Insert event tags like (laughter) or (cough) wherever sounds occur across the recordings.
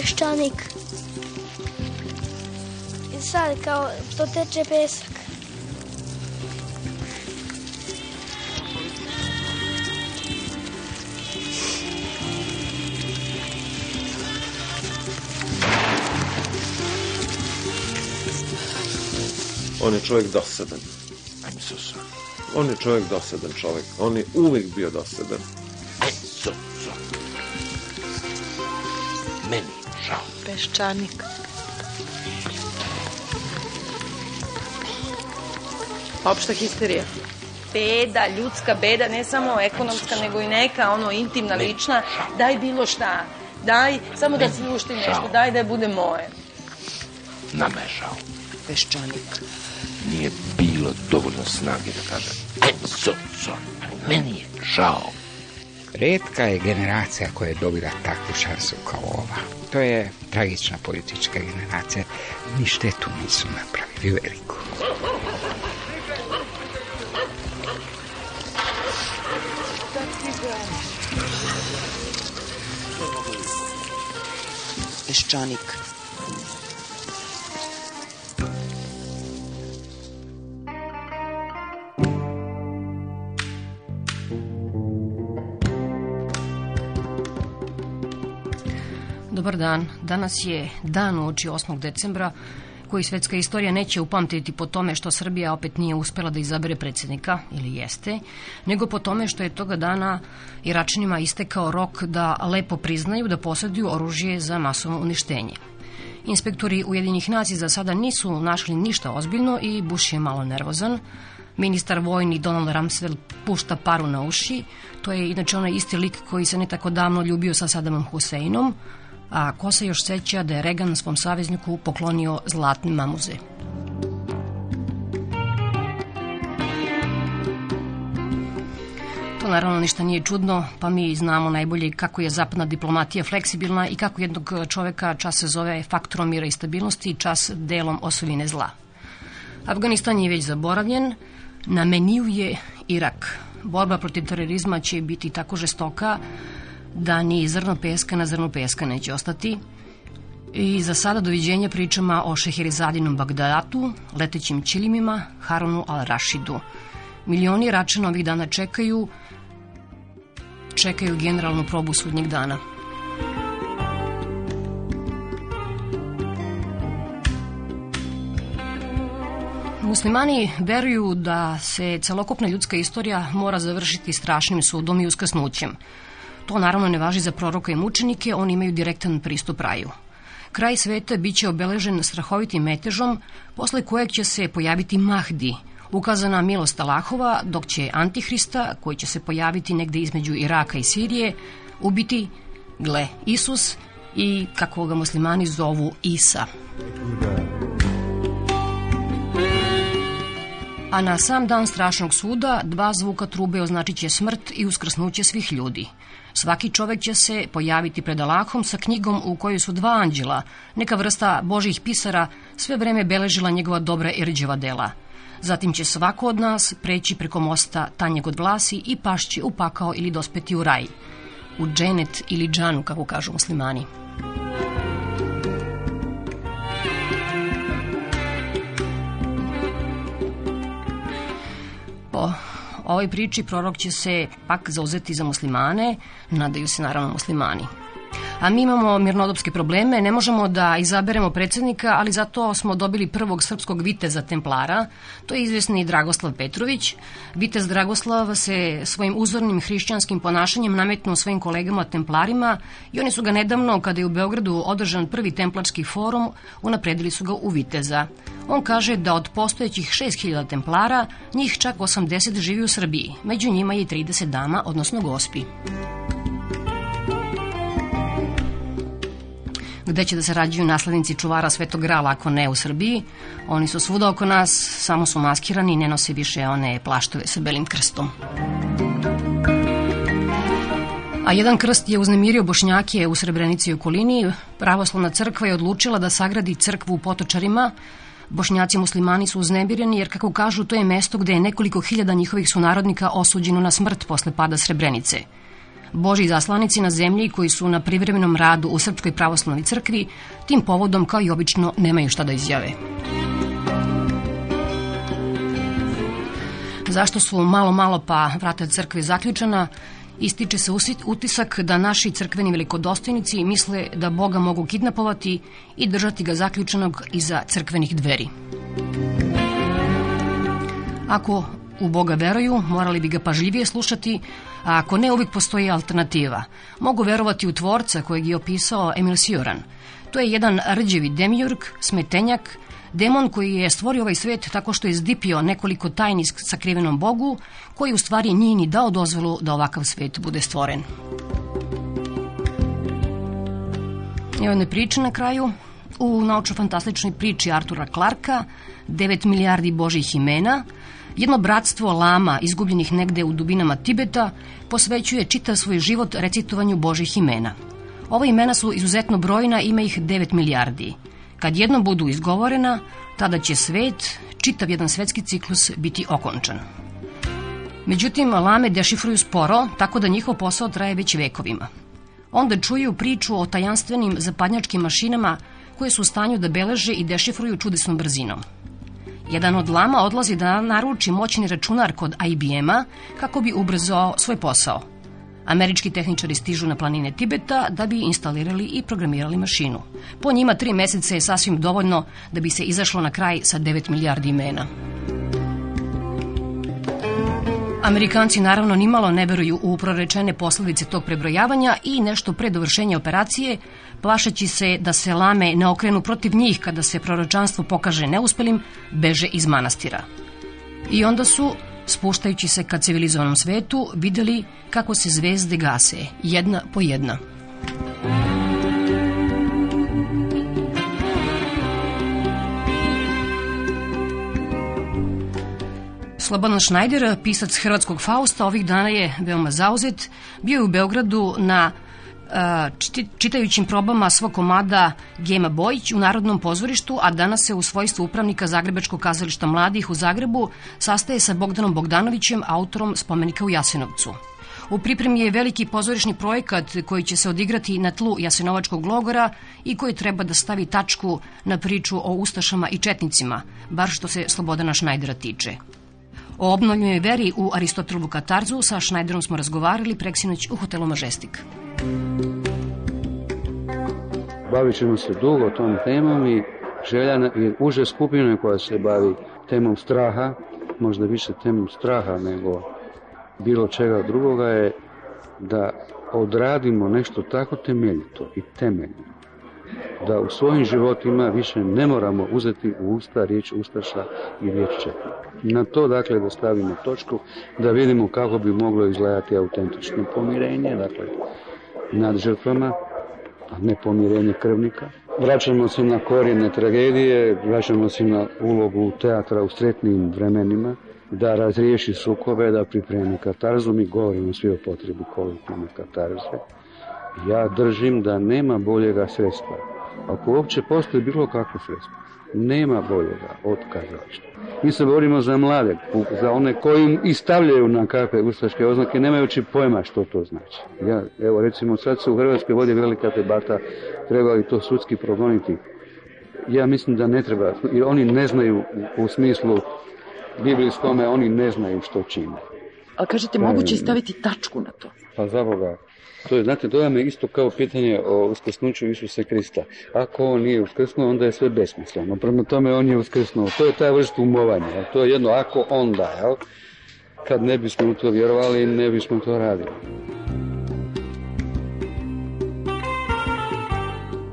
peščanik. I sad kao to teče pesak. On je čovjek dosadan. On je čovjek dosadan čovjek. On je uvijek bio dosadan. peščanik. Opšta histerija. Beda, ljudska beda, ne samo ekonomska, nego i neka, ono, intimna, lična. Daj bilo šta. Daj, samo da si ušti nešto. Daj da bude moje. Namešao. Peščanik. Nije bilo dovoljno snage da kaže, e, so, meni je žao. Redka je generacija koja je dobila takvu šansu kao ova to je tragična politička generacija. Ni štetu nisu napravili veliku. Peščanik Dobar dan. Danas je dan uoči 8. decembra koji svetska istorija neće upamtiti po tome što Srbija opet nije uspela da izabere predsjednika, ili jeste, nego po tome što je toga dana Iračanima istekao rok da lepo priznaju da posjeduju oružje za masovno uništenje. Inspektori Ujedinjih nacija za sada nisu našli ništa ozbiljno i Bush je malo nervozan. Ministar vojni Donald Rumsfeld pušta paru na uši. To je inače onaj isti lik koji se ne tako davno ljubio sa Sadamom Huseinom, a ko se još seća da je Reagan svom savezniku poklonio zlatne mamuze. To naravno ništa nije čudno, pa mi znamo najbolje kako je zapadna diplomatija fleksibilna i kako jednog čoveka čas se zove faktorom mira i stabilnosti, čas delom osovine zla. Afganistan je već zaboravljen, na meniju je Irak. Borba protiv terorizma će biti tako žestoka da ni zrno peska na zrno peska neće ostati. I za sada doviđenja pričama o Šeherizadinom Bagdatu, letećim čilimima, Harunu al rashidu Milioni račana ovih dana čekaju, čekaju generalnu probu sudnjeg dana. Muslimani veruju da se celokupna ljudska istorija mora završiti strašnim sudom i uskasnućem to naravno ne važi za proroka i mučenike, oni imaju direktan pristup raju. Kraj sveta će obeležen strahovitim metežom, posle kojeg će se pojaviti Mahdi, ukazana milost Allahova, dok će Antihrista, koji će se pojaviti negde između Iraka i Sirije, ubiti, gle, Isus i kako ga muslimani zovu Isa. A na sam dan strašnog suda dva zvuka trube označit će smrt i uskrsnuće svih ljudi. Svaki čovjek će se pojaviti pred Alahom sa knjigom u kojoj su dva anđela, neka vrsta božih pisara, sve vreme beležila njegova dobra Erđeva dela. Zatim će svako od nas preći preko mosta tanjeg od vlasi i pašći u pakao ili dospeti u raj. U dženet ili džanu, kako kažu muslimani. Po ovoj priči prorok će se pak zauzeti za muslimane, nadaju se naravno muslimani. A mi imamo mirnodopske probleme, ne možemo da izaberemo predsjednika, ali zato smo dobili prvog srpskog viteza Templara, to je izvjesni Dragoslav Petrović. Vitez Dragoslav se svojim uzornim hrišćanskim ponašanjem nametnuo svojim kolegama Templarima i oni su ga nedavno, kada je u Beogradu održan prvi Templarski forum, unapredili su ga u viteza. On kaže da od postojećih 6000 Templara, njih čak 80 živi u Srbiji, među njima je i 30 dama, odnosno gospi. gde će da se rađuju naslednici čuvara Svetog Grala ako ne u Srbiji. Oni su svuda oko nas, samo su maskirani i ne nose više one plaštove sa belim krstom. A jedan krst je uznemirio bošnjake u Srebrenici i okolini. Pravoslavna crkva je odlučila da sagradi crkvu u Potočarima, Bošnjaci muslimani su uznemireni jer, kako kažu, to je mesto gde je nekoliko hiljada njihovih sunarodnika osuđeno na smrt posle pada Srebrenice – Boži zaslanici na zemlji koji su na privremenom radu u Srpskoj pravoslavnoj crkvi tim povodom kao i obično nemaju šta da izjave. Zašto su malo malo pa vrata crkve zaključena, ističe se utisak da naši crkveni velikodostojnici misle da Boga mogu kidnapovati i držati ga zaključenog iza crkvenih dveri. Ako u Boga veruju, morali bi ga pažljivije slušati, a ako ne uvijek postoji alternativa. Mogu verovati u tvorca kojeg je opisao Emil Sioran. To je jedan rđevi demjurg, smetenjak, demon koji je stvorio ovaj svijet tako što je zdipio nekoliko tajni sakrivenom bogu, koji u stvari nije ni dao dozvolu da ovakav svijet bude stvoren. I ovdje priče na kraju. U naučno-fantastičnoj priči Artura Clarka, 9 milijardi božih imena – jedno bratstvo lama izgubljenih negde u dubinama Tibeta posvećuje čitav svoj život recitovanju Božih imena. Ova imena su izuzetno brojna, ima ih 9 milijardi. Kad jednom budu izgovorena, tada će svet, čitav jedan svetski ciklus, biti okončan. Međutim, lame dešifruju sporo, tako da njihov posao traje već vekovima. Onda čuju priču o tajanstvenim zapadnjačkim mašinama koje su u stanju da beleže i dešifruju čudesnom brzinom – jedan od lama odlazi da naruči moćni računar kod IBM-a kako bi ubrzao svoj posao. Američki tehničari stižu na planine Tibeta da bi instalirali i programirali mašinu. Po njima tri mjeseca je sasvim dovoljno da bi se izašlo na kraj sa 9 milijardi imena. Amerikanci naravno nimalo ne veruju u prorečene posljedice tog prebrojavanja i nešto pre dovršenja operacije, plašeći se da se lame ne okrenu protiv njih kada se proročanstvo pokaže neuspelim, beže iz manastira. I onda su, spuštajući se ka civilizovanom svetu, vidjeli kako se zvezde gase, jedna po jedna. Slobodan Šnajder, pisac Hrvatskog Fausta, ovih dana je veoma zauzet. Bio je u Beogradu na e, čitajućim probama svog komada Gema Bojić u Narodnom pozorištu, a danas se u svojstvu upravnika Zagrebačkog kazališta mladih u Zagrebu sastaje sa Bogdanom Bogdanovićem, autorom spomenika u Jasenovcu. U pripremi je veliki pozorišni projekat koji će se odigrati na tlu Jasenovačkog logora i koji treba da stavi tačku na priču o ustašama i četnicima, bar što se Slobodana Šnajdera tiče. O obnovljenoj veri u Aristotelovu katarzu sa Šnajderom smo razgovarali preksinoć u hotelu Mažestik. Bavit ćemo se dugo tom temom i želja je uže skupine koja se bavi temom straha, možda više temom straha nego bilo čega drugoga je da odradimo nešto tako temeljito i temeljno da u svojim životima više ne moramo uzeti u usta riječ Ustaša i riječ Na to dakle da stavimo točku, da vidimo kako bi moglo izgledati autentično pomirenje, dakle nad žrtvama, a ne pomirenje krvnika. Vraćamo se na korijene tragedije, vraćamo se na ulogu teatra u sretnim vremenima, da razriješi sukove, da pripremi katarzu. Mi govorimo svi o potrebi kolektivne katarze. Ja držim da nema boljega sredstva. Ako uopće postoji bilo kakvo sredstvo, nema boljega od kazališta. Mi se borimo za mlade, za one koji istavljaju na kakve ustaške oznake, nemajući pojma što to znači. Ja, evo recimo sad se u Hrvatskoj vodi velika debata, treba li to sudski progoniti. Ja mislim da ne treba, jer oni ne znaju u, smislu biblijskome, oni ne znaju što čine. A kažete, moguće staviti tačku na to? Pa za Boga, to je, znate, to vam je isto kao pitanje o uskrsnuću Isusa Krista. Ako on nije uskrsnuo, onda je sve besmisleno. Prema tome, on je uskrsnuo. To je taj vrst umovanja. To je jedno ako onda, jel? Kad ne bismo u to vjerovali, ne bismo to radili.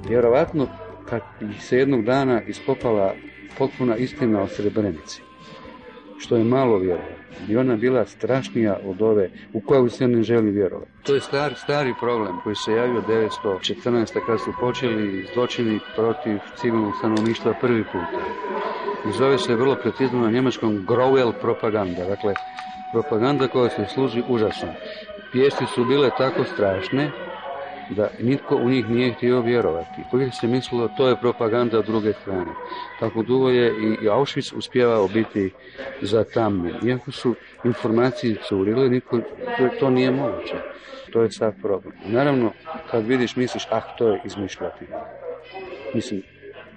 Vjerovatno, kad bi se jednog dana iskopala potpuna istina o Srebrenici, što je malo vjerovatno, i ona bila strašnija od ove u koju se ne želi vjerovati. To je star, stari problem koji se javio 1914. kad su počeli zločini protiv civilnog stanovništva prvi put. I zove se vrlo precizno na njemačkom growell propaganda, dakle propaganda koja se služi užasno. Pješti su bile tako strašne da nitko u njih nije htio vjerovati. Uvijek se mislilo to je propaganda druge strane. Tako dugo je i Auschwitz uspjevao biti za tamo, Iako su informacije curile, nitko to nije moguće. To je sad problem. Naravno, kad vidiš, misliš, ah, to je izmišljati. Mislim,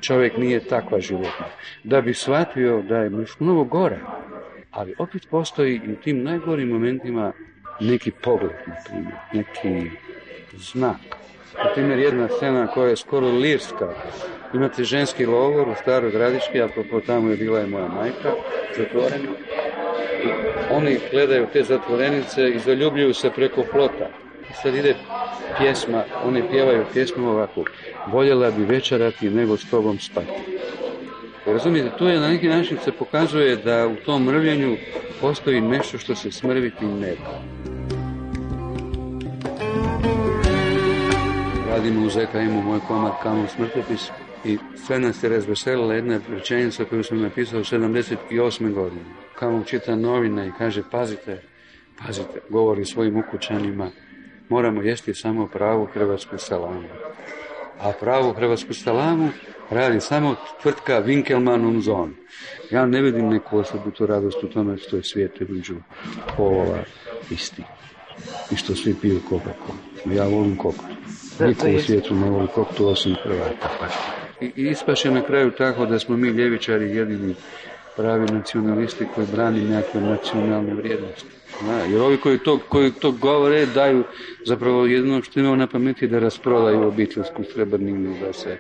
čovjek nije takva životna. Da bi shvatio da je mnogo gore, ali opet postoji i u tim najgorim momentima neki pogled, na primjer, neki zna. Na primjer, jedna scena koja je skoro lirska. Imate ženski logor u Staroj Gradiški, po tamo je bila i moja majka, zatvorena. Oni gledaju te zatvorenice i zaljubljuju se preko plota. I sad ide pjesma, oni pjevaju pjesmu ovako. Voljela bi večerati nego s tobom spati. Razumijete, tu je na neki način se pokazuje da u tom mrvljenju postoji nešto što se smrviti ne Radimo u zkm moj komad Kamu smrtopis i sve nas je razveselila jedna rečenica koju sam napisao 78. godine. kao čita novine i kaže pazite, pazite, govori svojim ukućanima, moramo jesti samo pravu hrvatsku salamu. A pravu hrvatsku salamu radi samo tvrtka und zon. Ja ne vidim neku osobu tu radost u tome što je svijet između polova isti i što svi piju coca Ja volim Coca. Niko u svijetu ne voli Coca, osim Hrvata. I, ispaše na kraju tako da smo mi ljevičari jedini pravi nacionalisti koji brani nekakve nacionalne vrijednosti. Na, jer ovi koji to, koji to govore daju zapravo jedno što imamo na pameti da rasprodaju obiteljsku srebrninu, da se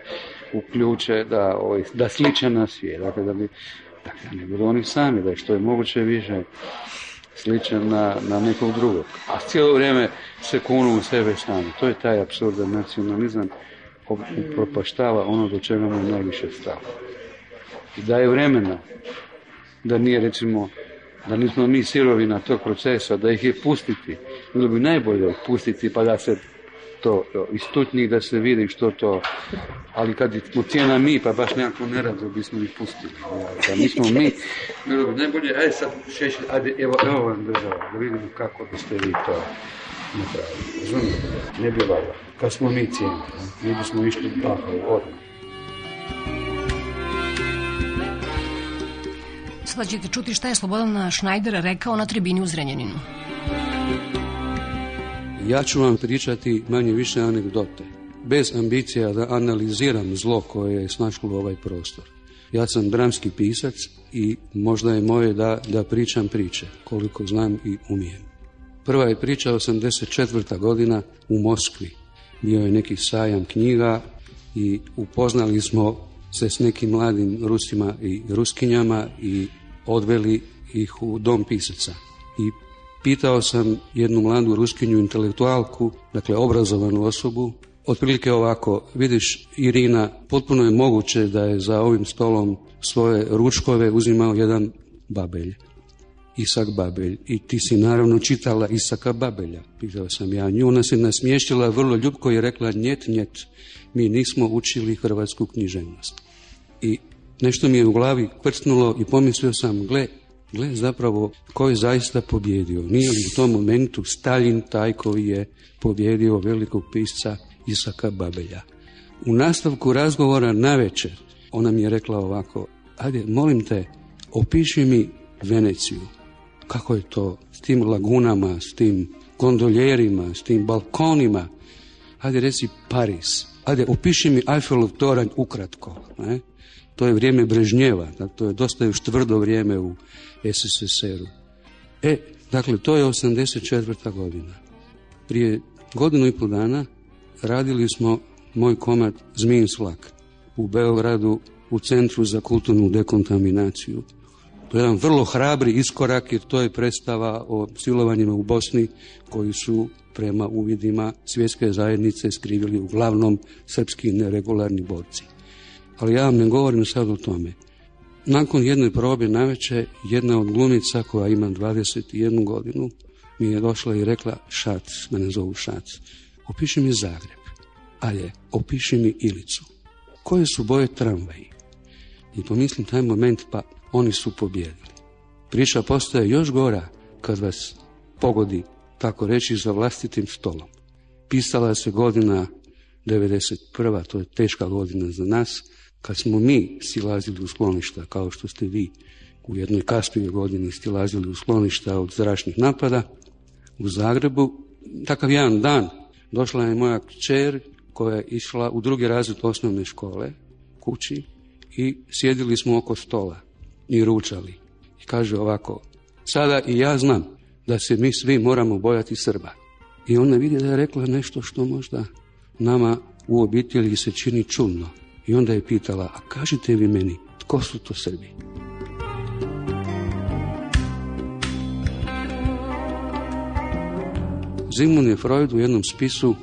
uključe, da, ovaj, da sliče na svijet. Dakle, da bi dakle, ne budu oni sami, da je što je moguće više sličan na, na nekog drugog. A cijelo vrijeme se kunu u sebe sami. To je taj absurdan nacionalizam propaštava ono do čega mu najviše stalo. I je vremena da nije recimo da nismo mi sirovi na tog procesa, da ih je pustiti. Bilo bi najbolje pustiti pa da se to istutnji da se vidi što to, ali kad je cijena mi, pa baš nekako nerado bismo ih pustili. Da nismo mi, (laughs) najbolje, ajde sad šešće, ajde, evo, evo vam država, da vidimo kako biste vi to napravili. Razumijete? Ne bi valja, Kad smo mi cijena, mi bismo išli tako, odmah. Sada ćete čuti šta je Slobodan Šnajder rekao na tribini u Zrenjaninu. Ja ću vam pričati manje više anegdote, bez ambicija da analiziram zlo koje je snašlo ovaj prostor. Ja sam dramski pisac i možda je moje da, da pričam priče, koliko znam i umijem. Prva je priča 84. godina u Moskvi. Bio je neki sajam knjiga i upoznali smo se s nekim mladim Rusima i Ruskinjama i odveli ih u dom pisaca. I Pitao sam jednu mladu ruskinju intelektualku, dakle obrazovanu osobu, otprilike ovako, vidiš Irina, potpuno je moguće da je za ovim stolom svoje ručkove uzimao jedan babelj. Isak Babelj. I ti si naravno čitala Isaka Babelja, pitao sam ja nju. Ona se nasmiješila vrlo ljubko i rekla njet, njet, mi nismo učili hrvatsku književnost. I nešto mi je u glavi prsnulo i pomislio sam, gle, gle zapravo ko je zaista pobjedio. Nije u tom momentu Stalin taj koji je pobjedio velikog pisca Isaka Babelja. U nastavku razgovora na večer ona mi je rekla ovako, ajde molim te opiši mi Veneciju. Kako je to s tim lagunama, s tim gondoljerima, s tim balkonima. Ajde reci Paris. Ajde opiši mi Eiffelov toranj ukratko. Ne? To je vrijeme Brežnjeva, to je dosta još tvrdo vrijeme u SSSR-u. E, dakle, to je 84. godina. Prije godinu i pol dana radili smo moj komad Zmijin slak u Beogradu u Centru za kulturnu dekontaminaciju. To je jedan vrlo hrabri iskorak jer to je predstava o silovanjima u Bosni koji su prema uvidima svjetske zajednice skrivili uglavnom srpski neregularni borci. Ali ja vam ne govorim sad o tome. Nakon jedne probe naveče, jedna od glumica koja ima 21 godinu mi je došla i rekla Šac, mene zovu Šac, opiši mi Zagreb, ali opiši mi Ilicu. Koje su boje tramvaji? I pomislim taj moment, pa oni su pobjedili. Priča postaje još gora kad vas pogodi, tako reći, za vlastitim stolom. Pisala se godina 91. to je teška godina za nas, kad smo mi silazili u skloništa, kao što ste vi u jednoj kasnijoj godini silazili u skloništa od zračnih napada u Zagrebu, takav jedan dan došla je moja kćer koja je išla u drugi razred osnovne škole kući i sjedili smo oko stola i ručali. I kaže ovako, sada i ja znam da se mi svi moramo bojati Srba. I ona vidi da je rekla nešto što možda nama u obitelji se čini čudno. I onda je pitala, a kažite vi meni, tko su to Srbi? Zimun je Freud u jednom spisu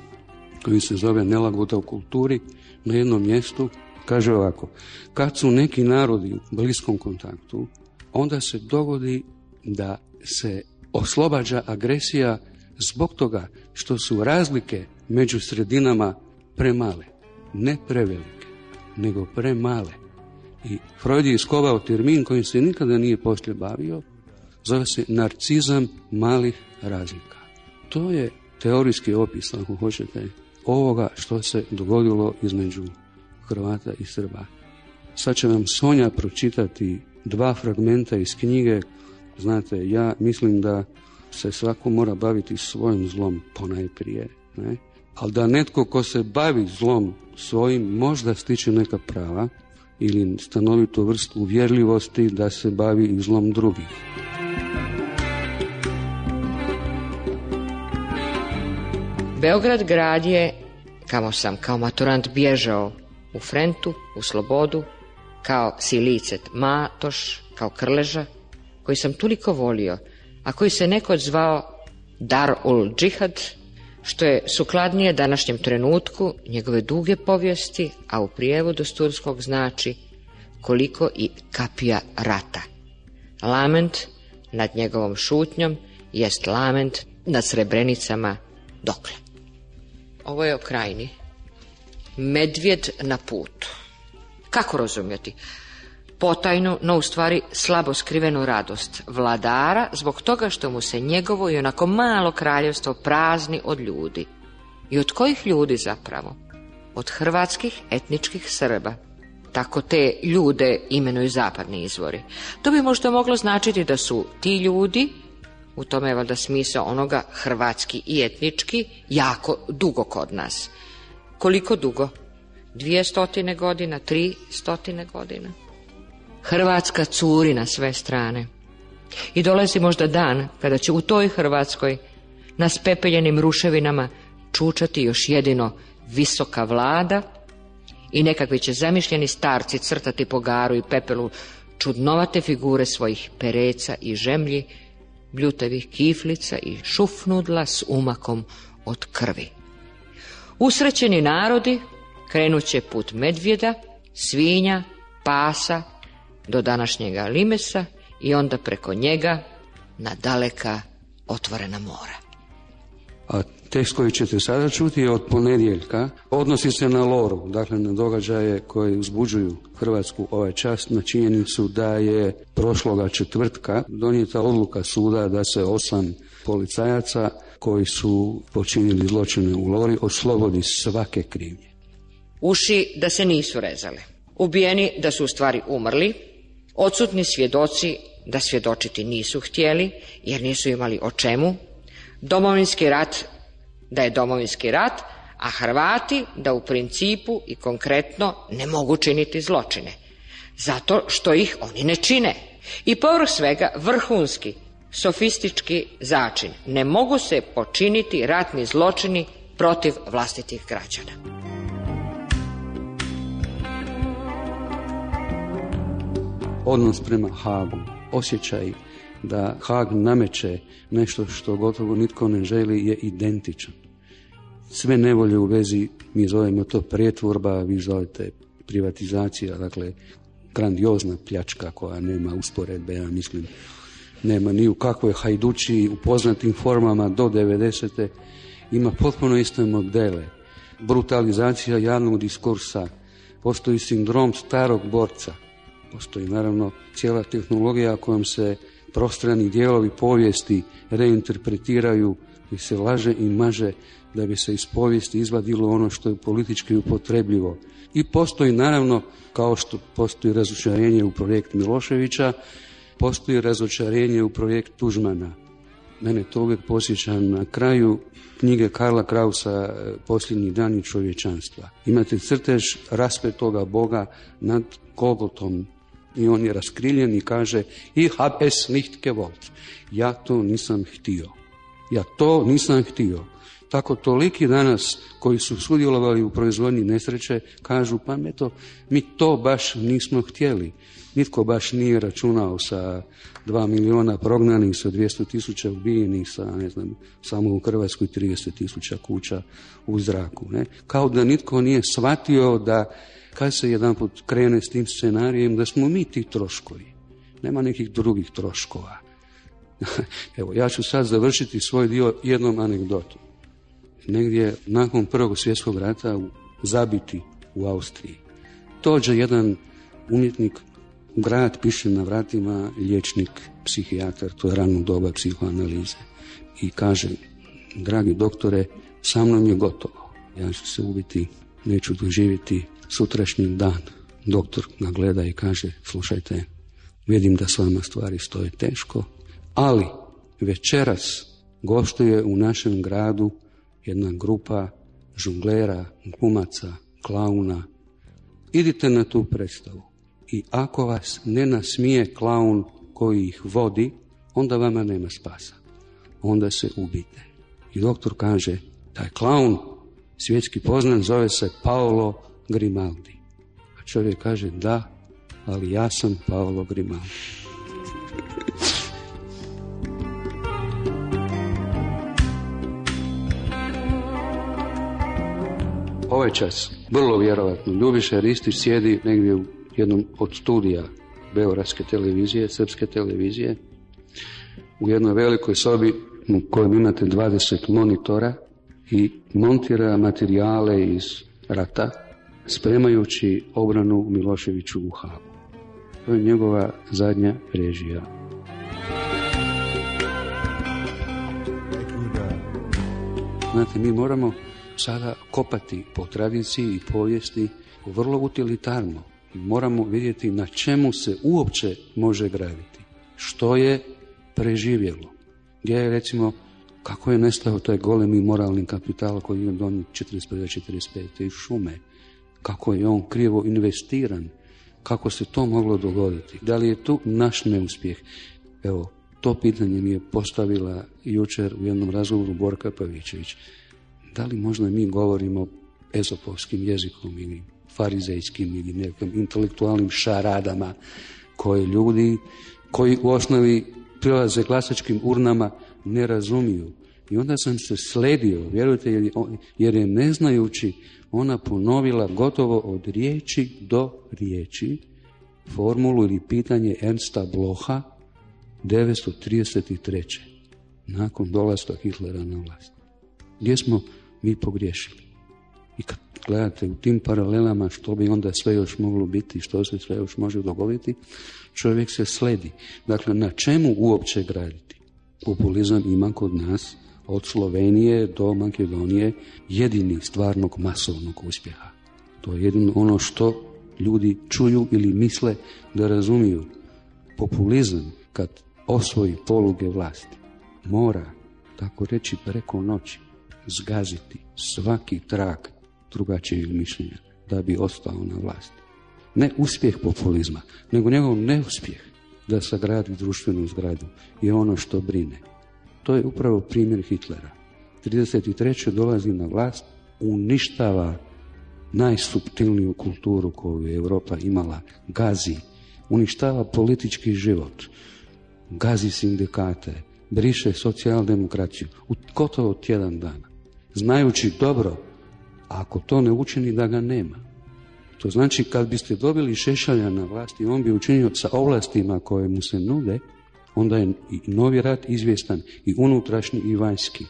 koji se zove Nelagoda u kulturi na jednom mjestu kaže ovako kad su neki narodi u bliskom kontaktu onda se dogodi da se oslobađa agresija zbog toga što su razlike među sredinama premale, ne prevelike nego premale. I Freud je iskovao termin kojim se nikada nije poslije bavio, zove se narcizam malih razlika. To je teorijski opis, ako hoćete, ovoga što se dogodilo između Hrvata i Srba. Sad će vam Sonja pročitati dva fragmenta iz knjige. Znate, ja mislim da se svako mora baviti svojim zlom ponajprije. Ne? ali da netko ko se bavi zlom svojim možda stiče neka prava ili stanovitu vrstu uvjerljivosti da se bavi i zlom drugih. Beograd grad je, kamo sam kao maturant bježao, u Frentu, u Slobodu, kao Silicet Matoš, kao Krleža, koji sam toliko volio, a koji se nekod zvao Darul Džihad, što je sukladnije današnjem trenutku njegove duge povijesti, a u prijevodu s turskog znači koliko i kapija rata. Lament nad njegovom šutnjom jest lament nad srebrenicama dokle. Ovo je o krajini. Medvjed na putu. Kako razumjeti? potajnu, no u stvari slabo skrivenu radost vladara zbog toga što mu se njegovo i onako malo kraljevstvo prazni od ljudi. I od kojih ljudi zapravo? Od hrvatskih etničkih Srba. Tako te ljude imenuju zapadni izvori. To bi možda moglo značiti da su ti ljudi, u tome je valjda smisao onoga hrvatski i etnički, jako dugo kod nas. Koliko dugo? Dvije stotine godina, tri stotine godina. Hrvatska curi na sve strane. I dolazi možda dan kada će u toj Hrvatskoj na spepeljenim ruševinama čučati još jedino visoka vlada i nekakvi će zamišljeni starci crtati po garu i pepelu čudnovate figure svojih pereca i žemlji, bljutavih kiflica i šufnudla s umakom od krvi. Usrećeni narodi krenut će put medvjeda, svinja, pasa, do današnjega Limesa i onda preko njega na daleka otvorena mora. A tekst koji ćete sada čuti je od ponedjeljka. Odnosi se na Loru, dakle na događaje koji uzbuđuju Hrvatsku ovaj čas na činjenicu da je prošloga četvrtka donijeta odluka suda da se osam policajaca koji su počinili zločine u Lori oslobodi svake krivnje. Uši da se nisu rezale, ubijeni da su u stvari umrli, odsutni svjedoci da svjedočiti nisu htjeli jer nisu imali o čemu, domovinski rat da je domovinski rat, a Hrvati da u principu i konkretno ne mogu činiti zločine, zato što ih oni ne čine. I povrh svega vrhunski, sofistički začin. Ne mogu se počiniti ratni zločini protiv vlastitih građana. odnos prema Hagu, osjećaj da Hag nameće nešto što gotovo nitko ne želi je identičan. Sve nevolje u vezi, mi zovemo to pretvorba, vi zovete privatizacija, dakle grandiozna pljačka koja nema usporedbe, ja mislim, nema ni u kakvoj hajdući u poznatim formama do 90. ima potpuno iste modele. Brutalizacija javnog diskursa, postoji sindrom starog borca, Postoji naravno cijela tehnologija kojom se prostrani dijelovi povijesti reinterpretiraju i se laže i maže da bi se iz povijesti izvadilo ono što je politički upotrebljivo. I postoji naravno, kao što postoji razočarenje u projekt Miloševića, postoji razočarenje u projekt Tužmana. Mene to uvijek posjeća na kraju knjige Karla Krausa e, Posljednji dani čovječanstva. Imate crtež raspetoga Boga nad Kogotom, i on je raskriljen i kaže i hapes nicht gewollt. Ja to nisam htio. Ja to nisam htio. Tako toliki danas koji su sudjelovali u proizvodnji nesreće kažu pa to, mi to baš nismo htjeli. Nitko baš nije računao sa dva miliona prognanih, sa 200 tisuća ubijenih, sa ne znam, samo u Hrvatskoj 30 tisuća kuća u zraku. Ne? Kao da nitko nije shvatio da kad se jedanput krene s tim scenarijem da smo mi ti troškovi. Nema nekih drugih troškova. (laughs) Evo, ja ću sad završiti svoj dio jednom anegdotom. Negdje nakon prvog svjetskog rata u Zabiti u Austriji. Tođe jedan umjetnik u grad, piše na vratima liječnik, psihijatar, to je rano doba psihoanalize. I kaže, dragi doktore, sa mnom je gotovo. Ja ću se ubiti, neću doživjeti sutrašnji dan doktor nagleda i kaže, slušajte, vidim da s vama stvari stoje teško, ali večeras gostuje u našem gradu jedna grupa žunglera, gumaca, klauna. Idite na tu predstavu i ako vas ne nasmije klaun koji ih vodi, onda vama nema spasa. Onda se ubite. I doktor kaže, taj klaun svjetski poznan zove se Paolo Grimaldi. A čovjek kaže da, ali ja sam Paolo Grimaldi. Ovaj čas, vrlo vjerovatno, Ljubiša Ristić sjedi negdje u jednom od studija Beogradske televizije, Srpske televizije, u jednoj velikoj sobi u kojem imate 20 monitora i montira materijale iz rata, spremajući obranu Miloševiću u To je njegova zadnja režija. Znate, mi moramo sada kopati po tradiciji i povijesti vrlo utilitarno. Moramo vidjeti na čemu se uopće može graditi. Što je preživjelo. Gdje je recimo kako je nestao taj golemi moralni kapital koji je donio 45-45 i šume kako je on krivo investiran, kako se to moglo dogoditi. Da li je tu naš neuspjeh? Evo, to pitanje mi je postavila jučer u jednom razgovoru Borka Pavićević. Da li možda mi govorimo ezopovskim jezikom ili farizejskim ili nekim intelektualnim šaradama koje ljudi koji u osnovi prilaze glasačkim urnama ne razumiju. I onda sam se sledio, vjerujte, jer je ne znajući ona ponovila gotovo od riječi do riječi formulu ili pitanje Ernsta Bloha 933. nakon dolaska Hitlera na vlast. Gdje smo mi pogriješili? I kad gledate u tim paralelama što bi onda sve još moglo biti, što se sve još može dogoditi, čovjek se sledi. Dakle, na čemu uopće graditi? Populizam ima kod nas od Slovenije do Makedonije jedini stvarnog masovnog uspjeha. To je jedino ono što ljudi čuju ili misle da razumiju. Populizam kad osvoji poluge vlasti mora, tako reći preko noći, zgaziti svaki trag drugačijeg mišljenja da bi ostao na vlasti. Ne uspjeh populizma, nego njegov neuspjeh da sagradi društvenu zgradu je ono što brine. To je upravo primjer Hitlera. 33. dolazi na vlast, uništava najsubtilniju kulturu koju je Europa imala, gazi, uništava politički život, gazi sindikate, briše socijaldemokraciju, u gotovo tjedan dana, znajući dobro, ako to ne učini da ga nema. To znači kad biste dobili Šešalja na vlasti, on bi učinio sa ovlastima koje mu se nude, onda je i novi rat izvjestan i unutrašnji i vanjski.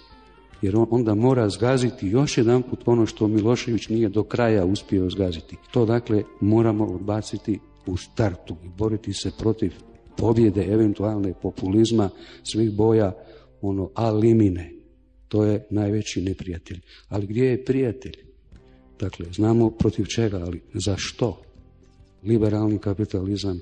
Jer onda mora zgaziti još jedan put ono što Milošević nije do kraja uspio zgaziti. To dakle moramo odbaciti u startu i boriti se protiv pobjede eventualne populizma svih boja ono alimine. To je najveći neprijatelj. Ali gdje je prijatelj? Dakle, znamo protiv čega, ali za što? Liberalni kapitalizam,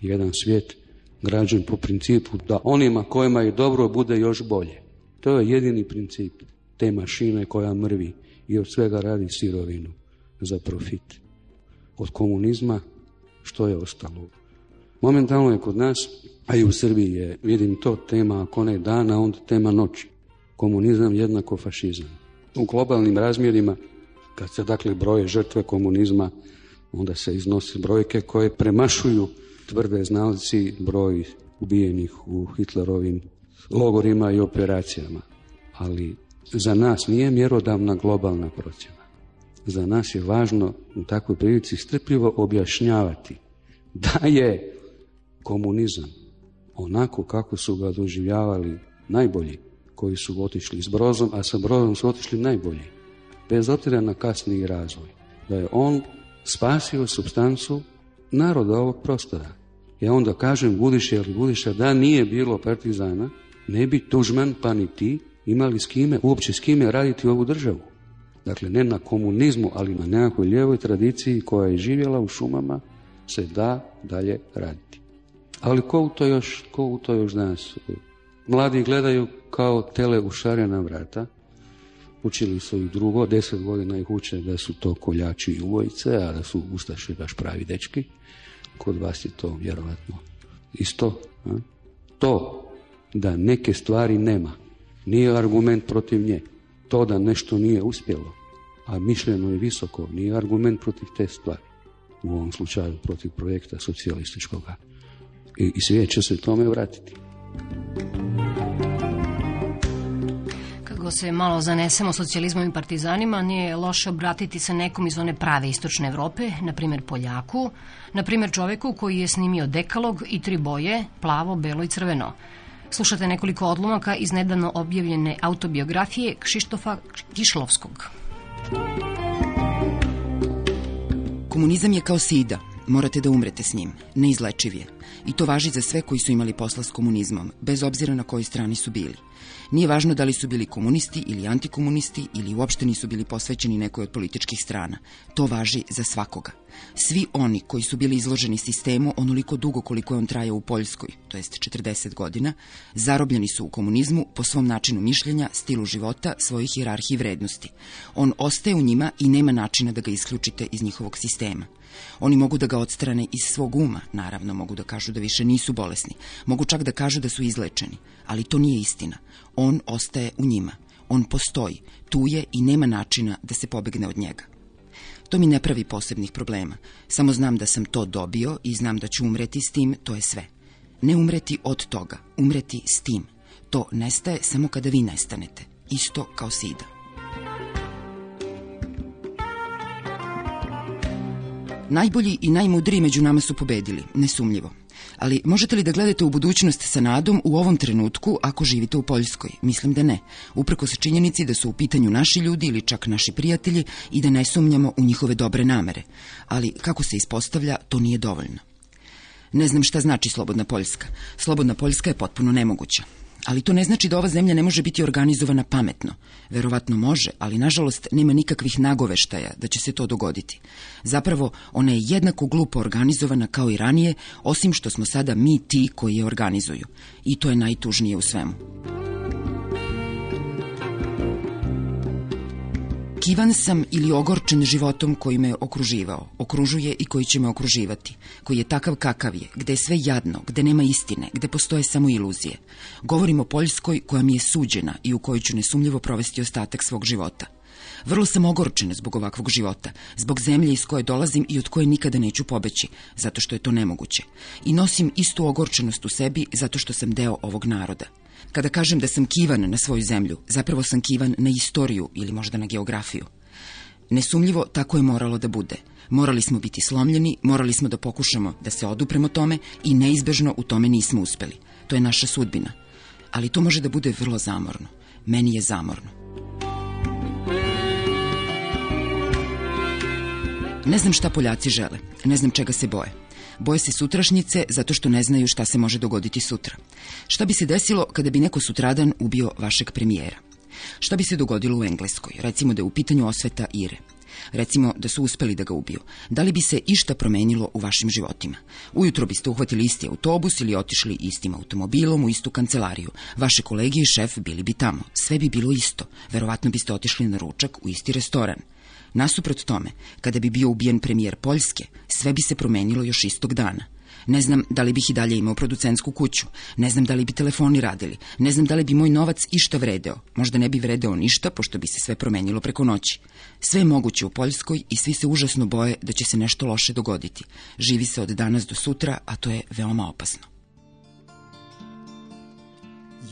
jedan svijet građen po principu da onima kojima je dobro bude još bolje. To je jedini princip te mašine koja mrvi i od svega radi sirovinu za profit. Od komunizma što je ostalo? Momentalno je kod nas, a i u Srbiji je, vidim to, tema ako ne dana, onda tema noći. Komunizam jednako fašizam. U globalnim razmjerima, kad se dakle broje žrtve komunizma, onda se iznosi brojke koje premašuju tvrde znalci broj ubijenih u Hitlerovim logorima i operacijama. Ali za nas nije mjerodavna globalna procjena. Za nas je važno u takvoj prilici strpljivo objašnjavati da je komunizam onako kako su ga doživljavali najbolji koji su otišli s brozom, a sa brozom su otišli najbolji, bez obzira na kasniji razvoj. Da je on spasio substancu naroda ovog prostora. Ja onda kažem Guliše, ali Gudiša, da nije bilo partizana, ne bi Tužman pa ni ti imali s kime, uopće s kime raditi ovu državu. Dakle, ne na komunizmu, ali na nekakvoj ljevoj tradiciji koja je živjela u šumama, se da dalje raditi. Ali ko u to još, ko u to još danas? Mladi gledaju kao tele u šarena vrata, učili su i drugo, deset godina ih uče da su to koljači i uvojice, a da su ustaše baš pravi dečki. Kod vas je to vjerojatno isto. To da neke stvari nema nije argument protiv nje. To da nešto nije uspjelo, a mišljeno je visoko, nije argument protiv te stvari. U ovom slučaju protiv projekta socijalističkoga. I, i svijet će se tome vratiti ako se malo zanesemo socijalizmom i partizanima, nije loše obratiti se nekom iz one prave istočne Europe, na primjer Poljaku, na primjer čoveku koji je snimio dekalog i tri boje, plavo, belo i crveno. Slušate nekoliko odlomaka iz nedavno objavljene autobiografije Kšištofa Kišlovskog. Komunizam je kao sida, morate da umrete s njim. Neizlečiv je. I to važi za sve koji su imali posla s komunizmom, bez obzira na kojoj strani su bili. Nije važno da li su bili komunisti ili antikomunisti ili uopšte nisu bili posvećeni nekoj od političkih strana. To važi za svakoga. Svi oni koji su bili izloženi sistemu onoliko dugo koliko je on trajao u Poljskoj, to jest 40 godina, zarobljeni su u komunizmu po svom načinu mišljenja, stilu života, svojih hirarhiji vrednosti. On ostaje u njima i nema načina da ga isključite iz njihovog sistema. Oni mogu da ga odstrane iz svog uma, naravno mogu da kažu da više nisu bolesni, mogu čak da kažu da su izlečeni, ali to nije istina. On ostaje u njima, on postoji, tu je i nema načina da se pobegne od njega. To mi ne pravi posebnih problema, samo znam da sam to dobio i znam da ću umreti s tim, to je sve. Ne umreti od toga, umreti s tim. To nestaje samo kada vi nestanete, isto kao sida. Najbolji i najmudriji među nama su pobedili, nesumljivo. Ali možete li da gledate u budućnost sa nadom u ovom trenutku ako živite u Poljskoj? Mislim da ne. Upreko se činjenici da su u pitanju naši ljudi ili čak naši prijatelji i da ne sumnjamo u njihove dobre namere. Ali kako se ispostavlja, to nije dovoljno. Ne znam šta znači Slobodna Poljska. Slobodna Poljska je potpuno nemoguća. Ali to ne znači da ova zemlja ne može biti organizovana pametno. Verovatno može, ali nažalost nema nikakvih nagoveštaja da će se to dogoditi. Zapravo, ona je jednako glupo organizovana kao i ranije, osim što smo sada mi ti koji je organizuju. I to je najtužnije u svemu. Kivan sam ili ogorčen životom koji me okruživao, okružuje i koji će me okruživati, koji je takav kakav je, gde je sve jadno, gde nema istine, gde postoje samo iluzije. Govorim o Poljskoj koja mi je suđena i u kojoj ću nesumljivo provesti ostatak svog života. Vrlo sam ogorčena zbog ovakvog života, zbog zemlje iz koje dolazim i od koje nikada neću pobeći, zato što je to nemoguće. I nosim istu ogorčenost u sebi zato što sam deo ovog naroda. Kada kažem da sam kivan na svoju zemlju, zapravo sam kivan na istoriju ili možda na geografiju. Nesumljivo tako je moralo da bude. Morali smo biti slomljeni, morali smo da pokušamo da se odupremo tome i neizbežno u tome nismo uspeli. To je naša sudbina. Ali to može da bude vrlo zamorno. Meni je zamorno. Ne znam šta Poljaci žele, ne znam čega se boje. Boje se sutrašnjice zato što ne znaju šta se može dogoditi sutra. Šta bi se desilo kada bi neko sutradan ubio vašeg premijera? Šta bi se dogodilo u Engleskoj? Recimo da je u pitanju osveta Ire. Recimo da su uspeli da ga ubiju. Da li bi se išta promenilo u vašim životima? Ujutro biste uhvatili isti autobus ili otišli istim automobilom u istu kancelariju. Vaše kolege i šef bili bi tamo. Sve bi bilo isto. Verovatno biste otišli na ručak u isti restoran. Nasuprot tome, kada bi bio ubijen premijer Poljske, sve bi se promenilo još istog dana. Ne znam da li bih i dalje imao producentsku kuću, ne znam da li bi telefoni radili, ne znam da li bi moj novac išta vredeo. Možda ne bi vredeo ništa, pošto bi se sve promenilo preko noći. Sve je moguće u Poljskoj i svi se užasno boje da će se nešto loše dogoditi. Živi se od danas do sutra, a to je veoma opasno.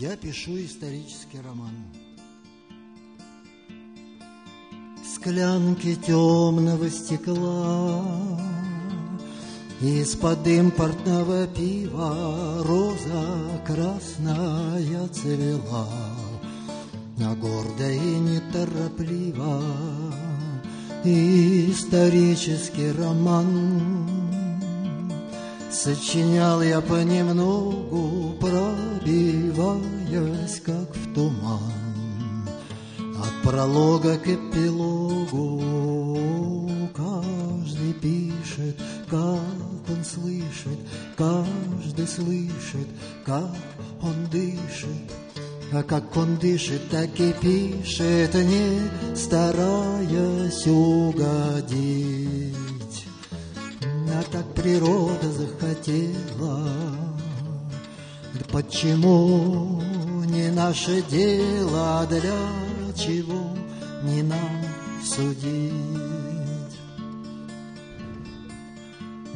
Ja pišu istorijski roman. Склянки темного стекла Из-под импортного пива Роза красная цвела А гордо и неторопливо Исторический роман Сочинял я понемногу, пробиваясь, как в туман. От пролога к эпилогу Каждый пишет, как он слышит, Каждый слышит, как он дышит. А как он дышит, так и пишет, Не стараясь угодить. А так природа захотела, Почему не наше дело для чего не нам судить.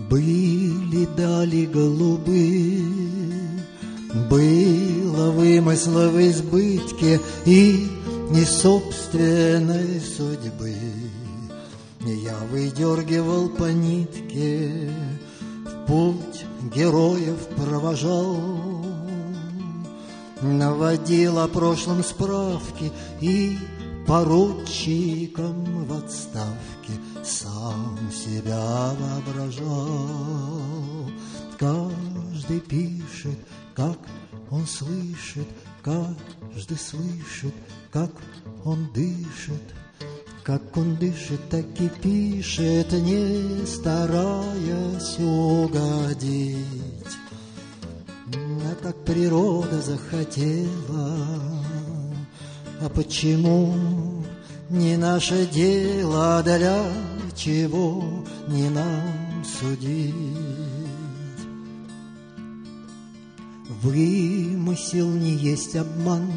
Были дали голубы, было вымысла в избытке и не собственной судьбы. Я выдергивал по нитке, в путь героев провожал Наводила о прошлом справки И поручиком в отставке Сам себя воображал. Каждый пишет, как он слышит, Каждый слышит, как он дышит, как он дышит, так и пишет, не стараясь угодить. А так природа захотела, А почему не наше дело, а Для чего не нам судить? Вымысел не есть обман,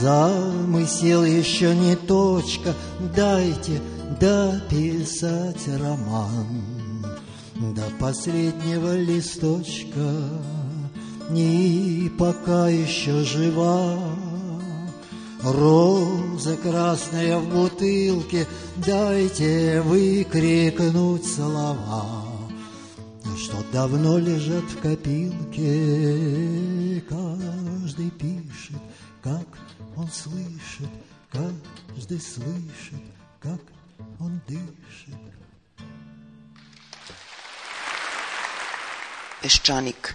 Замысел еще не точка, Дайте дописать роман до последнего листочка, не пока еще жива. Роза красная в бутылке, дайте выкрикнуть слова, Что давно лежат в копилке. Каждый пишет, как он слышит, каждый слышит, как он дышит. Peščanik.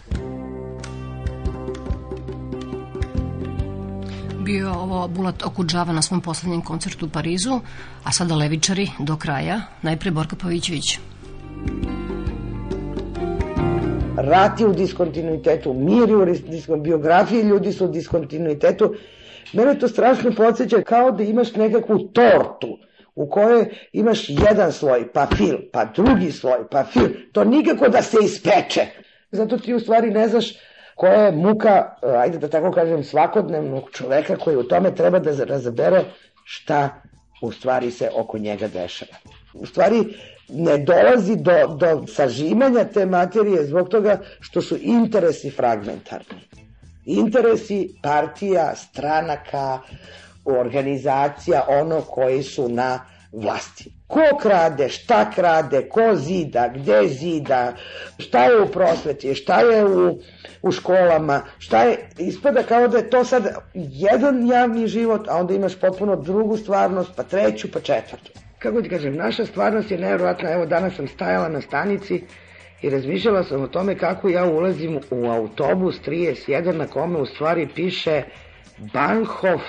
Bio ovo Bulat Okudžava na svom posljednjem koncertu u Parizu, a sada levičari do kraja, najprije Borka Pavićević. Rat je u diskontinuitetu, mir je u diskontinuitetu, biografije ljudi su u diskontinuitetu. Mene to strašno podsjeća kao da imaš nekakvu tortu u kojoj imaš jedan sloj, pa fil, pa drugi sloj, pa fil. To nikako da se ispeče. Zato ti u stvari ne znaš koja je muka, e, ajde da tako kažem, svakodnevnog čoveka koji u tome treba da razabere šta u stvari se oko njega dešava. U stvari ne dolazi do, do sažimanja te materije zbog toga što su interesi fragmentarni. Interesi partija, stranaka, organizacija, ono koji su na vlasti. Ko krade, šta krade, ko zida, gdje zida, šta je u prosveti, šta je u, u školama, šta je, ispada kao da je to sad jedan javni život, a onda imaš potpuno drugu stvarnost, pa treću, pa četvrtu. Kako ti kažem, naša stvarnost je nevjerojatna, evo danas sam stajala na stanici i razmišljala sam o tome kako ja ulazim u autobus 31 na kome u stvari piše Bankov,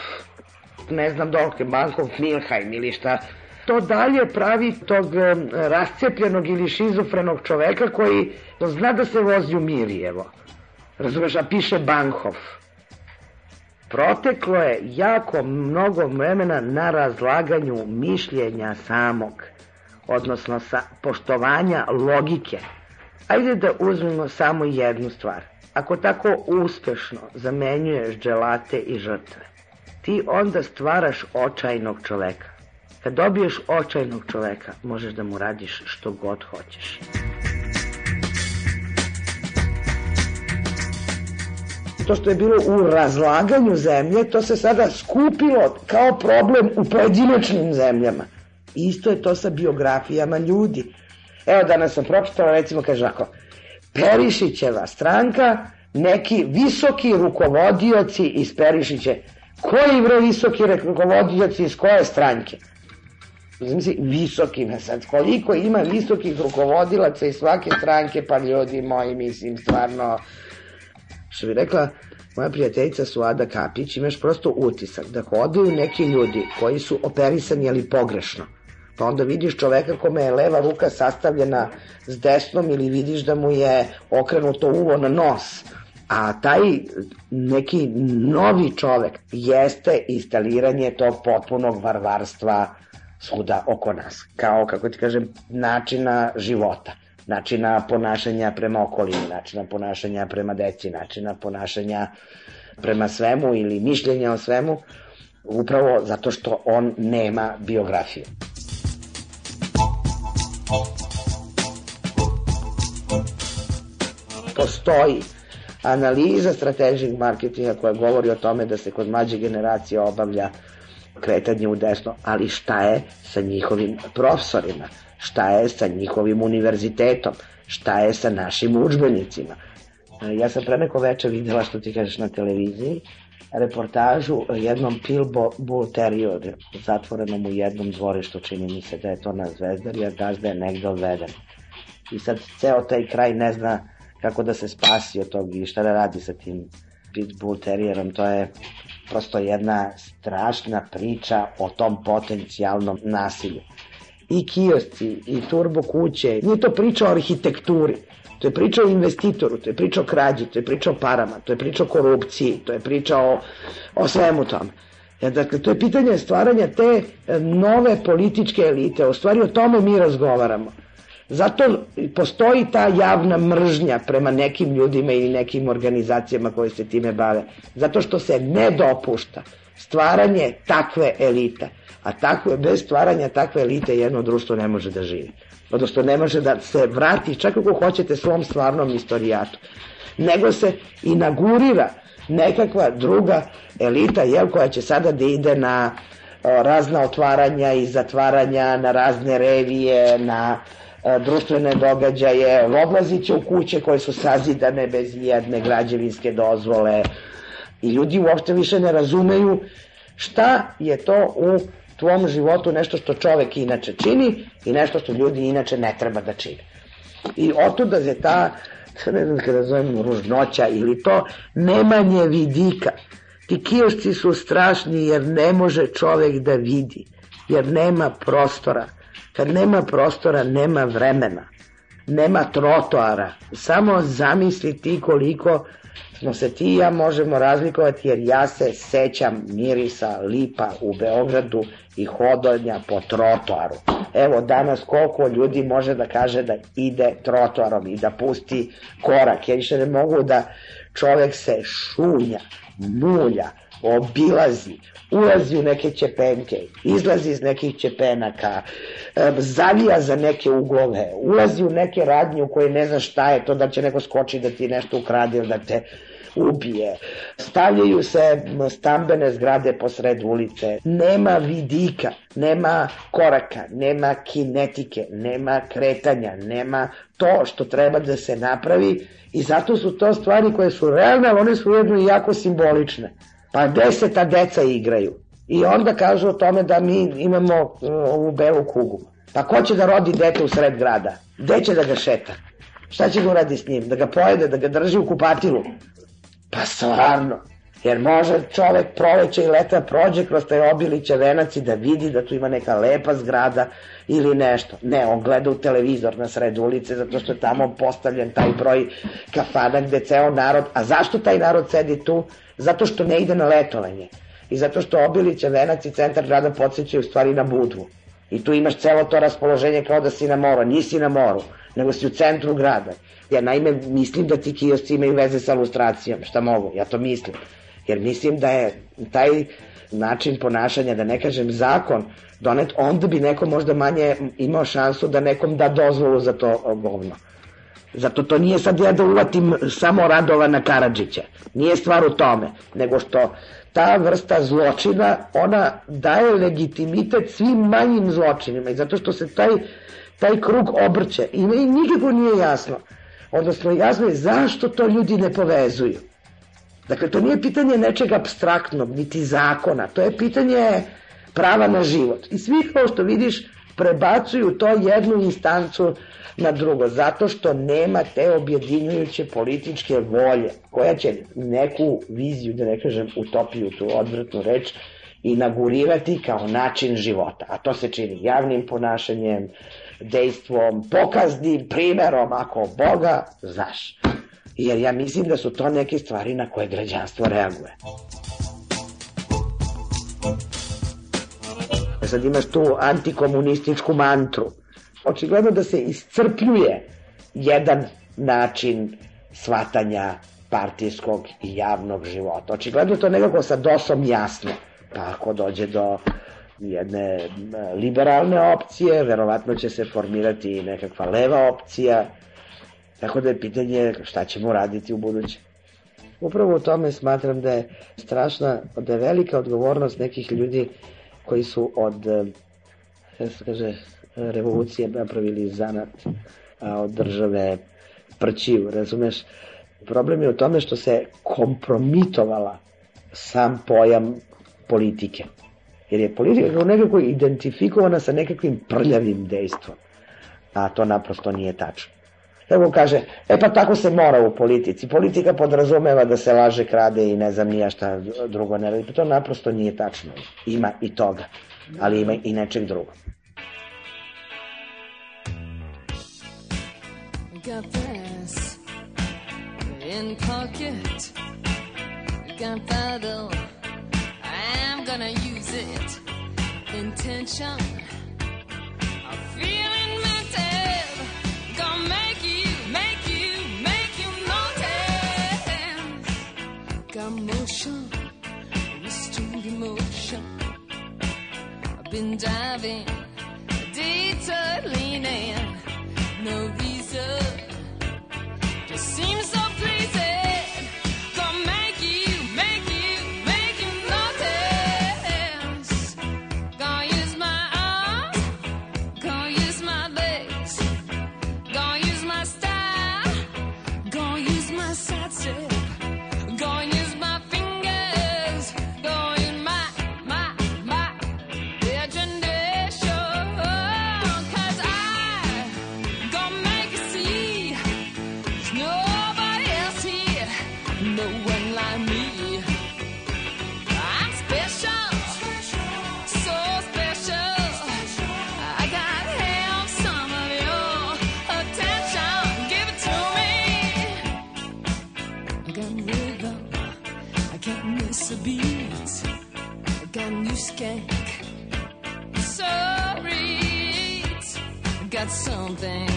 ne znam dok je Banhof Milheim ili šta, to dalje pravi tog eh, rascepljenog ili šizofrenog čoveka koji zna da se vozi u Mirjevo. Razumeš, a piše bankov. Proteklo je jako mnogo vremena na razlaganju mišljenja samog, odnosno sa poštovanja logike. Ajde da uzmemo samo jednu stvar. Ako tako uspešno zamenjuješ dželate i žrtve, ti onda stvaraš očajnog čoveka. Kad dobiješ očajnog čovjeka, možeš da mu radiš što god hoćeš. To što je bilo u razlaganju zemlje, to se sada skupilo kao problem u pojedinačnim zemljama. Isto je to sa biografijama ljudi. Evo danas sam pročitala, recimo kaže ovako Perišićeva stranka, neki visoki rukovodioci iz Perišiće. Koji vre visoki rukovodioci iz koje stranke? znači, visokima sad, koliko ima visokih rukovodilaca iz svake stranke, pa ljudi moji, mislim, stvarno, što bih rekla, moja prijateljica Ada Kapić, imaš prosto utisak da hodaju neki ljudi koji su operisani, ali pogrešno. Pa onda vidiš čoveka kome je leva ruka sastavljena s desnom ili vidiš da mu je okrenuto uvo na nos. A taj neki novi čovek jeste instaliranje tog potpunog varvarstva svuda oko nas, kao, kako ti kažem, načina života načina ponašanja prema okolini, načina ponašanja prema deci, načina ponašanja prema svemu ili mišljenja o svemu, upravo zato što on nema biografiju. Postoji analiza strategic marketinga koja govori o tome da se kod mlađe generacije obavlja kretanje u desno, ali šta je sa njihovim profesorima, šta je sa njihovim univerzitetom, šta je sa našim učbenicima. E, ja sam pre neko večer videla što ti kažeš na televiziji, reportažu o jednom Pilbo Terrier, zatvorenom u jednom dvorištu, čini mi se da je to na Zvezdari, a gazda je negde odveden. I sad ceo taj kraj ne zna kako da se spasi od tog i šta da radi sa tim Pitbull terrierom, to je prosto jedna strašna priča o tom potencijalnom nasilju. I kiosci, i turbo kuće, nije to priča o arhitekturi, to je priča o investitoru, to je priča o krađi, to je priča o parama, to je priča o korupciji, to je priča o, o svemu tome. E, dakle, to je pitanje stvaranja te e, nove političke elite, o stvari o tome mi razgovaramo. Zato postoji ta javna mržnja prema nekim ljudima ili nekim organizacijama koje se time bave. Zato što se ne dopušta stvaranje takve elita. A takve, bez stvaranja takve elite jedno društvo ne može da živi. Odnosno ne može da se vrati čak ako hoćete svom stvarnom istorijatu. Nego se inagurira nekakva druga elita jel, koja će sada da ide na razna otvaranja i zatvaranja, na razne revije, na E, društvene događaje, oblaziće u kuće koje su sazidane bez jedne građevinske dozvole i ljudi uopšte više ne razumeju šta je to u tvom životu nešto što čovek inače čini i nešto što ljudi inače ne treba da čine. I otuda je ta, (laughs) ne znam kada zovem ružnoća ili to, nemanje vidika. Ti kiosci su strašni jer ne može čovjek da vidi, jer nema prostora kad nema prostora, nema vremena, nema trotoara. Samo zamisli ti koliko smo se ti i ja možemo razlikovati jer ja se sećam mirisa lipa u Beogradu i hodanja po trotoaru. Evo danas koliko ljudi može da kaže da ide trotoarom i da pusti korak. Jer više ne mogu da čovek se šunja, mulja, obilazi, ulazi u neke čepenke, izlazi iz nekih čepenaka, e, zavija za neke uglove, ulazi u neke radnje u koje ne zna šta je to, da će neko skoči da ti nešto ukrade ili da te ubije. Stavljaju se stambene zgrade posred ulice. Nema vidika, nema koraka, nema kinetike, nema kretanja, nema to što treba da se napravi i zato su to stvari koje su realne, ali one su ujedno jako simbolične. Pa ta deca igraju. I onda kažu o tome da mi imamo e, ovu belu kugu. Pa ko će da rodi dete u sred grada? Gde će da ga šeta? Šta će ga uradi s njim? Da ga pojede, da ga drži u kupatilu? Pa stvarno. Jer može čovek proleće i leta prođe kroz taj obiliće venac i da vidi da tu ima neka lepa zgrada ili nešto. Ne, on gleda u televizor na sred ulice zato što je tamo postavljen taj broj kafana gde ceo narod, a zašto taj narod sedi tu? zato što ne ide na letovanje i zato što obili Venac i centar grada podsjećaju stvari na Budvu. I tu imaš celo to raspoloženje kao da si na moru. Nisi na moru, nego si u centru grada. Ja naime mislim da ti kiosci imaju veze sa lustracijom, šta mogu, ja to mislim. Jer mislim da je taj način ponašanja, da ne kažem zakon, donet, onda bi neko možda manje imao šansu da nekom da dozvolu za to govno. Zato to nije sad ja da uvatim samo Radovana Karadžića. Nije stvar u tome, nego što ta vrsta zločina, ona daje legitimitet svim manjim zločinima i zato što se taj, taj krug obrće i nikako nije jasno. Odnosno, jasno je zašto to ljudi ne povezuju. Dakle, to nije pitanje nečeg abstraktnog, niti zakona, to je pitanje prava na život. I svi, kao što vidiš, prebacuju to jednu instancu na drugo, zato što nema te objedinjujuće političke volje koja će neku viziju, da ne kažem utopiju, tu odvrtnu reč, inaugurirati kao način života. A to se čini javnim ponašanjem, dejstvom, pokaznim primerom, ako Boga znaš. Jer ja mislim da su to neke stvari na koje građanstvo reaguje. E sad imaš tu antikomunističku mantru. Očigledno da se iscrpljuje jedan način svatanja partijskog i javnog života. Očigledno to nekako sa dosom jasno. Pa ako dođe do jedne e, liberalne opcije, verovatno će se formirati i nekakva leva opcija, tako da je pitanje šta ćemo raditi u budućem. Upravo u tome smatram da je strašna, da je velika odgovornost nekih ljudi koji su od eh, revolucije napravili zanat a od države prćiju, razumeš? Problem je u tome što se kompromitovala sam pojam politike. Jer je politika nekako identifikovana sa nekakvim prljavim dejstvom. A to naprosto nije tačno tako kaže, e pa tako se mora u politici. Politika podrazumeva da se laže, krade i ne znam nija šta drugo ne radi. Pa to naprosto nije tačno. Ima i toga, ali ima i nečeg drugog. Got in pocket I'm gonna use it Intention I feel got motion, restored emotion. I've been diving, detour leaning, no reason. got something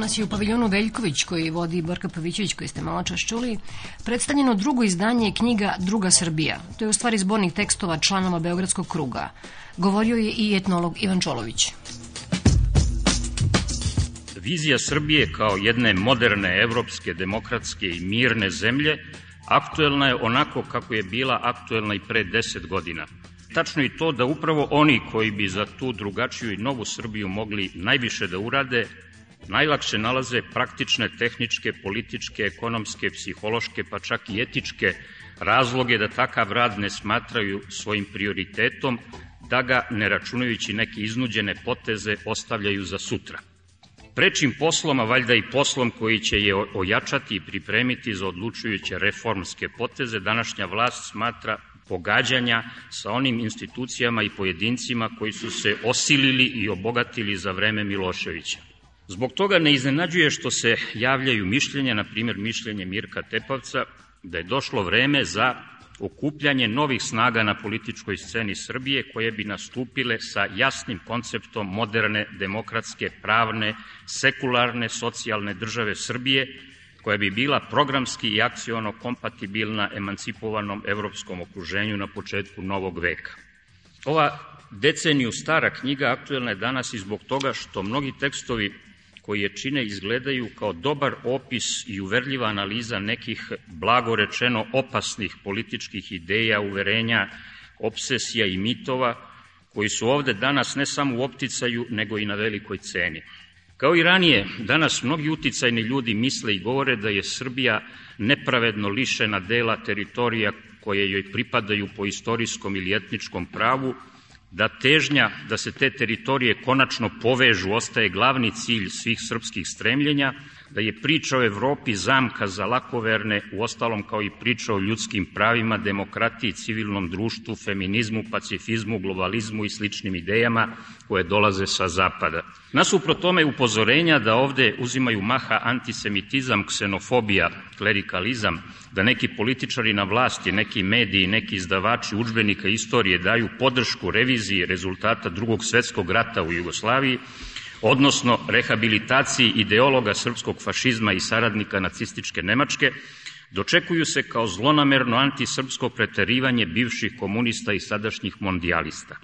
Danas je u paviljonu Veljković koji vodi Borka Pavićević koji ste malo čas čuli predstavljeno drugo izdanje knjiga Druga Srbija. To je u stvari zbornih tekstova članova Beogradskog kruga. Govorio je i etnolog Ivan Čolović. Vizija Srbije kao jedne moderne, evropske, demokratske i mirne zemlje aktuelna je onako kako je bila aktuelna i pre deset godina. Tačno i to da upravo oni koji bi za tu drugačiju i novu Srbiju mogli najviše da urade, najlakše nalaze praktične, tehničke, političke, ekonomske, psihološke pa čak i etičke razloge da takav rad ne smatraju svojim prioritetom, da ga, ne računajući neke iznuđene poteze, ostavljaju za sutra. Prečim poslom, a valjda i poslom koji će je ojačati i pripremiti za odlučujuće reformske poteze, današnja vlast smatra pogađanja sa onim institucijama i pojedincima koji su se osilili i obogatili za vreme Miloševića. Zbog toga ne iznenađuje što se javljaju mišljenja, na primjer mišljenje Mirka Tepavca, da je došlo vreme za okupljanje novih snaga na političkoj sceni Srbije koje bi nastupile sa jasnim konceptom moderne, demokratske, pravne, sekularne, socijalne države Srbije koja bi bila programski i akciono kompatibilna emancipovanom evropskom okruženju na početku novog veka. Ova deceniju stara knjiga aktuelna je danas i zbog toga što mnogi tekstovi je čine izgledaju kao dobar opis i uverljiva analiza nekih blago rečeno opasnih političkih ideja, uverenja, obsesija i mitova koji su ovde danas ne samo u opticaju nego i na velikoj ceni. Kao i ranije, danas mnogi uticajni ljudi misle i govore da je Srbija nepravedno lišena dela teritorija koje joj pripadaju po istorijskom ili etničkom pravu, da težnja da se te teritorije konačno povežu ostaje glavni cilj svih srpskih stremljenja, da je priča o Evropi zamka za lakoverne, uostalom kao i priča o ljudskim pravima, demokratiji, civilnom društvu, feminizmu, pacifizmu, globalizmu i sličnim idejama koje dolaze sa zapada. Nasupro tome upozorenja da ovde uzimaju maha antisemitizam, ksenofobija, klerikalizam, da neki političari na vlasti, neki mediji, neki izdavači udžbenika istorije daju podršku reviziji rezultata Drugog svetskog rata u Jugoslaviji, odnosno rehabilitaciji ideologa srpskog fašizma i saradnika nacističke Nemačke, dočekuju se kao zlonamerno antisrpsko preterivanje bivših komunista i sadašnjih mondijalista.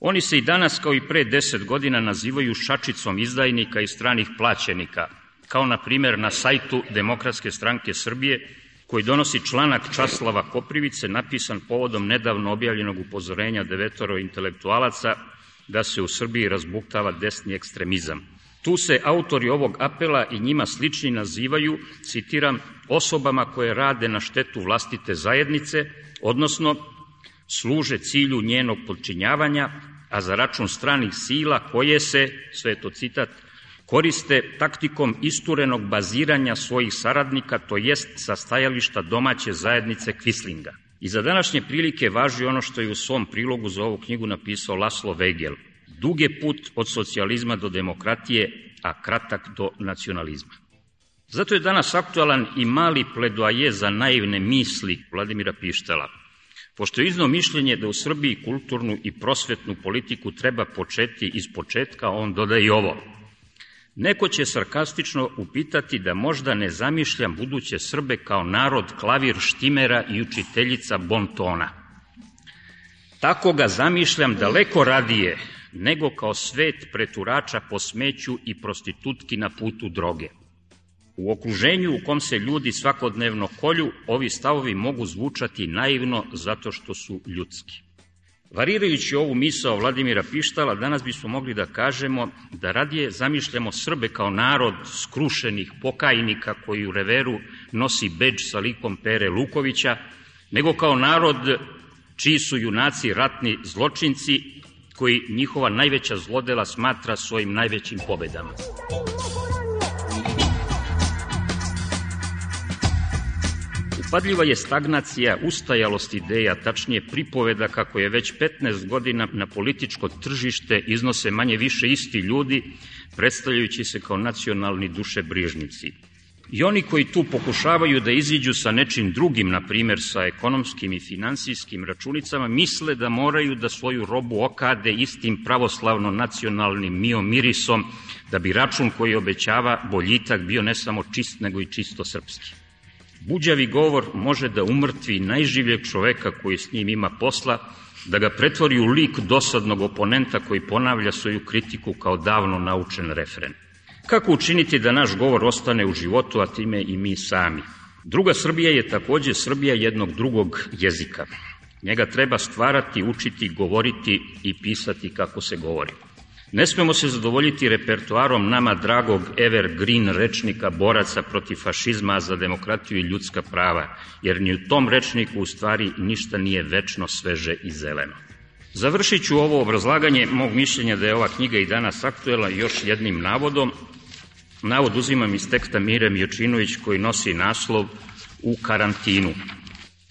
Oni se i danas kao i pre deset godina nazivaju šačicom izdajnika i stranih plaćenika, kao na primjer na sajtu Demokratske stranke Srbije koji donosi članak Časlava Koprivice napisan povodom nedavno objavljenog upozorenja devetoro intelektualaca da se u Srbiji razbuktava desni ekstremizam. Tu se autori ovog apela i njima slični nazivaju, citiram, osobama koje rade na štetu vlastite zajednice, odnosno služe cilju njenog podčinjavanja, a za račun stranih sila koje se, sve je to citat, koriste taktikom isturenog baziranja svojih saradnika, to jest sa stajališta domaće zajednice Kvislinga. I za današnje prilike važi ono što je u svom prilogu za ovu knjigu napisao Laslo Vegel. Dug je put od socijalizma do demokratije, a kratak do nacionalizma. Zato je danas aktualan i mali pledoaje za naivne misli Vladimira Pištela, pošto je izno mišljenje da u Srbiji kulturnu i prosvetnu politiku treba početi iz početka, on dodaje i ovo. Neko će sarkastično upitati da možda ne zamišljam buduće Srbe kao narod klavir štimera i učiteljica bontona. Tako ga zamišljam daleko radije nego kao svet preturača po smeću i prostitutki na putu droge. U okruženju u kom se ljudi svakodnevno kolju, ovi stavovi mogu zvučati naivno zato što su ljudski. Varirajući ovu misao Vladimira Pištala, danas bismo mogli da kažemo da radije zamišljamo Srbe kao narod skrušenih pokajnika koji u reveru nosi beđ sa likom Pere Lukovića, nego kao narod čiji su junaci ratni zločinci koji njihova najveća zlodela smatra svojim najvećim pobedama. Upadljiva je stagnacija ustajalost ideja, tačnije pripoveda kako je već 15 godina na političko tržište iznose manje više isti ljudi, predstavljajući se kao nacionalni dušebrižnici. I oni koji tu pokušavaju da iziđu sa nečim drugim, na primjer sa ekonomskim i financijskim računicama, misle da moraju da svoju robu okade istim pravoslavno-nacionalnim miomirisom, da bi račun koji obećava boljitak bio ne samo čist, nego i čisto srpski. Buđavi govor može da umrtvi najživljeg čoveka koji s njim ima posla, da ga pretvori u lik dosadnog oponenta koji ponavlja svoju kritiku kao davno naučen refren. Kako učiniti da naš govor ostane u životu, a time i mi sami? Druga Srbija je također Srbija jednog drugog jezika. Njega treba stvarati, učiti, govoriti i pisati kako se govori. Ne smemo se zadovoljiti repertoarom nama dragog evergreen rečnika boraca protiv fašizma za demokratiju i ljudska prava, jer ni u tom rečniku u stvari ništa nije večno, sveže i zeleno. Završit ću ovo obrazlaganje mog mišljenja da je ova knjiga i danas aktualna još jednim navodom. Navod uzimam iz teksta Mire Mjočinović koji nosi naslov U karantinu.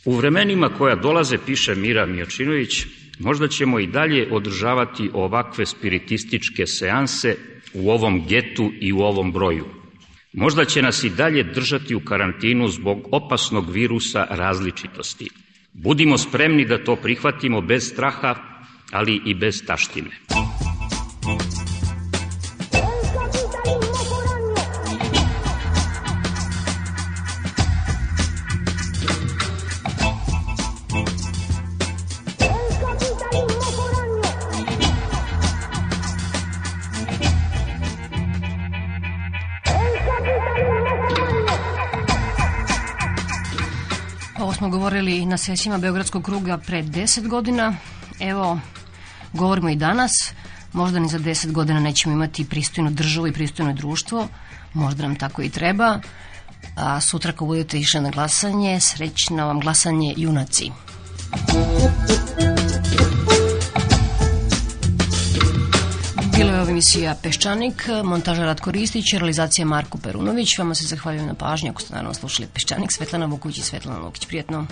U vremenima koja dolaze, piše Mira Mjočinović, Možda ćemo i dalje održavati ovakve spiritističke seanse u ovom getu i u ovom broju. Možda će nas i dalje držati u karantinu zbog opasnog virusa različitosti. Budimo spremni da to prihvatimo bez straha, ali i bez taštine. na sesijima Beogradskog kruga pre 10 godina. Evo, govorimo i danas. Možda ni za 10 godina nećemo imati pristojnu državu i pristojno društvo. Možda nam tako i treba. A sutra ko budete išli na glasanje, srećno vam glasanje junaci. emisija Peščanik, montaža Ratko Ristić, realizacija Marko Perunović. Vama se zahvaljujem na pažnji ako ste naravno slušali Peščanik, Svetlana vukuć i Svetlana Lukić. Prijetno!